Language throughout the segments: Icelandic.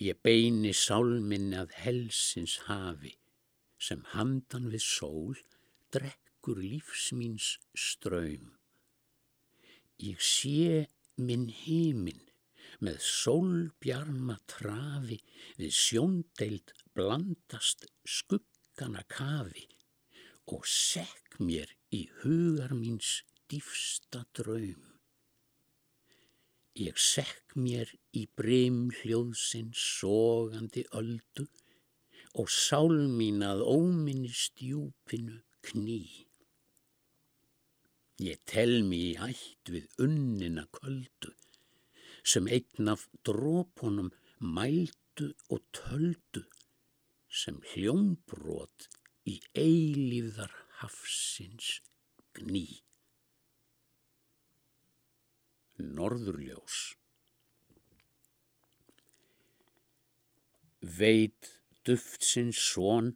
Ég beini sálminni að helsins hafi sem handan við sól drekkur lífsmíns ströym. Ég sé minn heiminn með sólbjarma trafi við sjóndeild blandast skuggana kafi og sekk mér í hugar míns dýfsta draum. Ég sekk mér í brim hljóðsinn sogandi öldu og sál mín að óminni stjúpinu kný. Ég tel mér í ætt við unnina köldu sem einn af drópunum mældu og töldu sem hljómbrot í eilíðar hafsins gný. Norðurljós Veit duftsins svon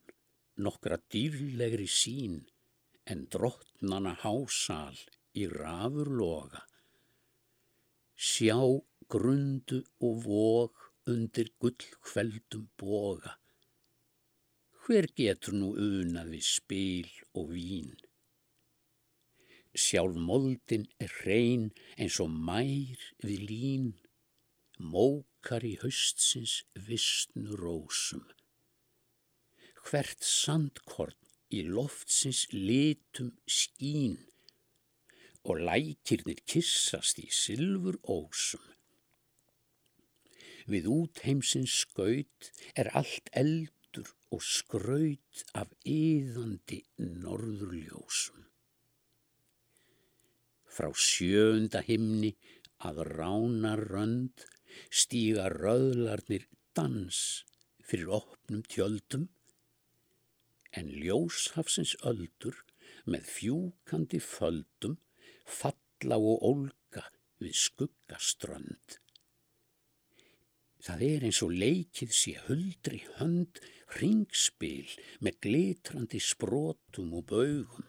nokkra dýrlegri sín en drottnana hásal í rafurloga. Sjá grundu og vog undir gullkveldum boga. Hver getur nú unað við spil og vín? Sjálf moldin er hrein eins og mær við lín, mókar í haustsins vissnu rósum. Hvert sandkorn í loftsins litum skín og lækirnir kissast í sylfur ósum. Við útheimsins skaut er allt eldur og skraut af yðandi norðurljósum. Frá sjönda himni að rána rönd stíga röðlarnir dans fyrir opnum tjöldum en ljóshafsins öldur með fjúkandi földum falla og ólga við skuggaströnd. Það er eins og leikið sé huldri hönd ringspil með glitrandi sprótum og baugum.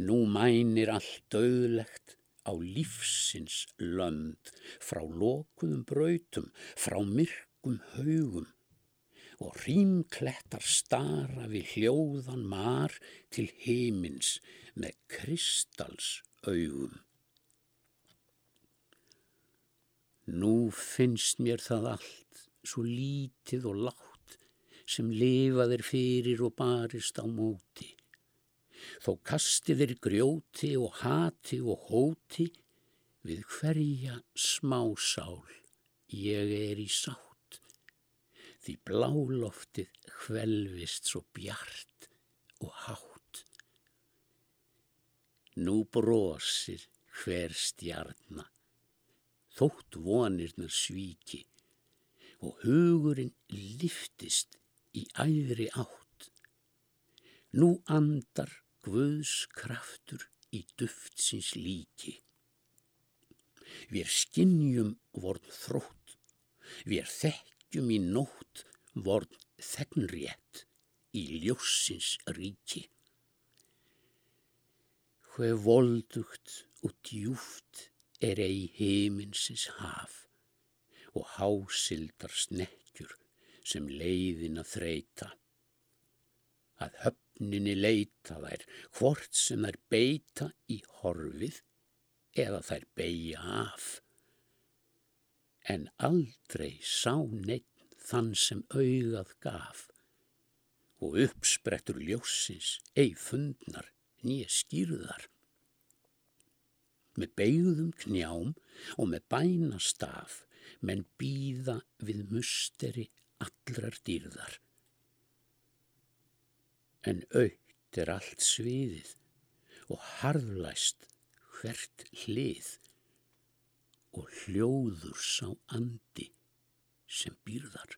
Nú mænir allt döðlegt á lífsins lönd frá lokuðum brautum, frá myrkum haugum og rímklettar stara við hljóðan mar til heimins með kristals augum. Nú finnst mér það allt svo lítið og látt sem lifaðir fyrir og barist á móti. Þó kastiðir grjóti og hati og hóti við hverja smásál ég er í sátt. Því bláloftið hvelvist svo bjart og hátt. Nú brosir hver stjarnar þótt vonirnar svíki og hugurinn liftist í æðri átt. Nú andar Guðs kraftur í duftsins líki. Við skinnjum vorn þrótt, við þekkjum í nótt vorn þegnrétt í ljósins ríki. Hver voldugt og djúft er ei heiminsins haf og hásildar snekkjur sem leiðin að þreita. Að höfninni leita þær hvort sem þær beita í horfið eða þær beigja af. En aldrei sá neitt þann sem auðað gaf og uppsprettur ljósins ei fundnar nýja skýrðar með beigðum knjám og með bænastaf menn býða við musteri allrar dýrðar. En aukt er allt sviðið og harðlæst hvert hlið og hljóður sá andi sem býrðar.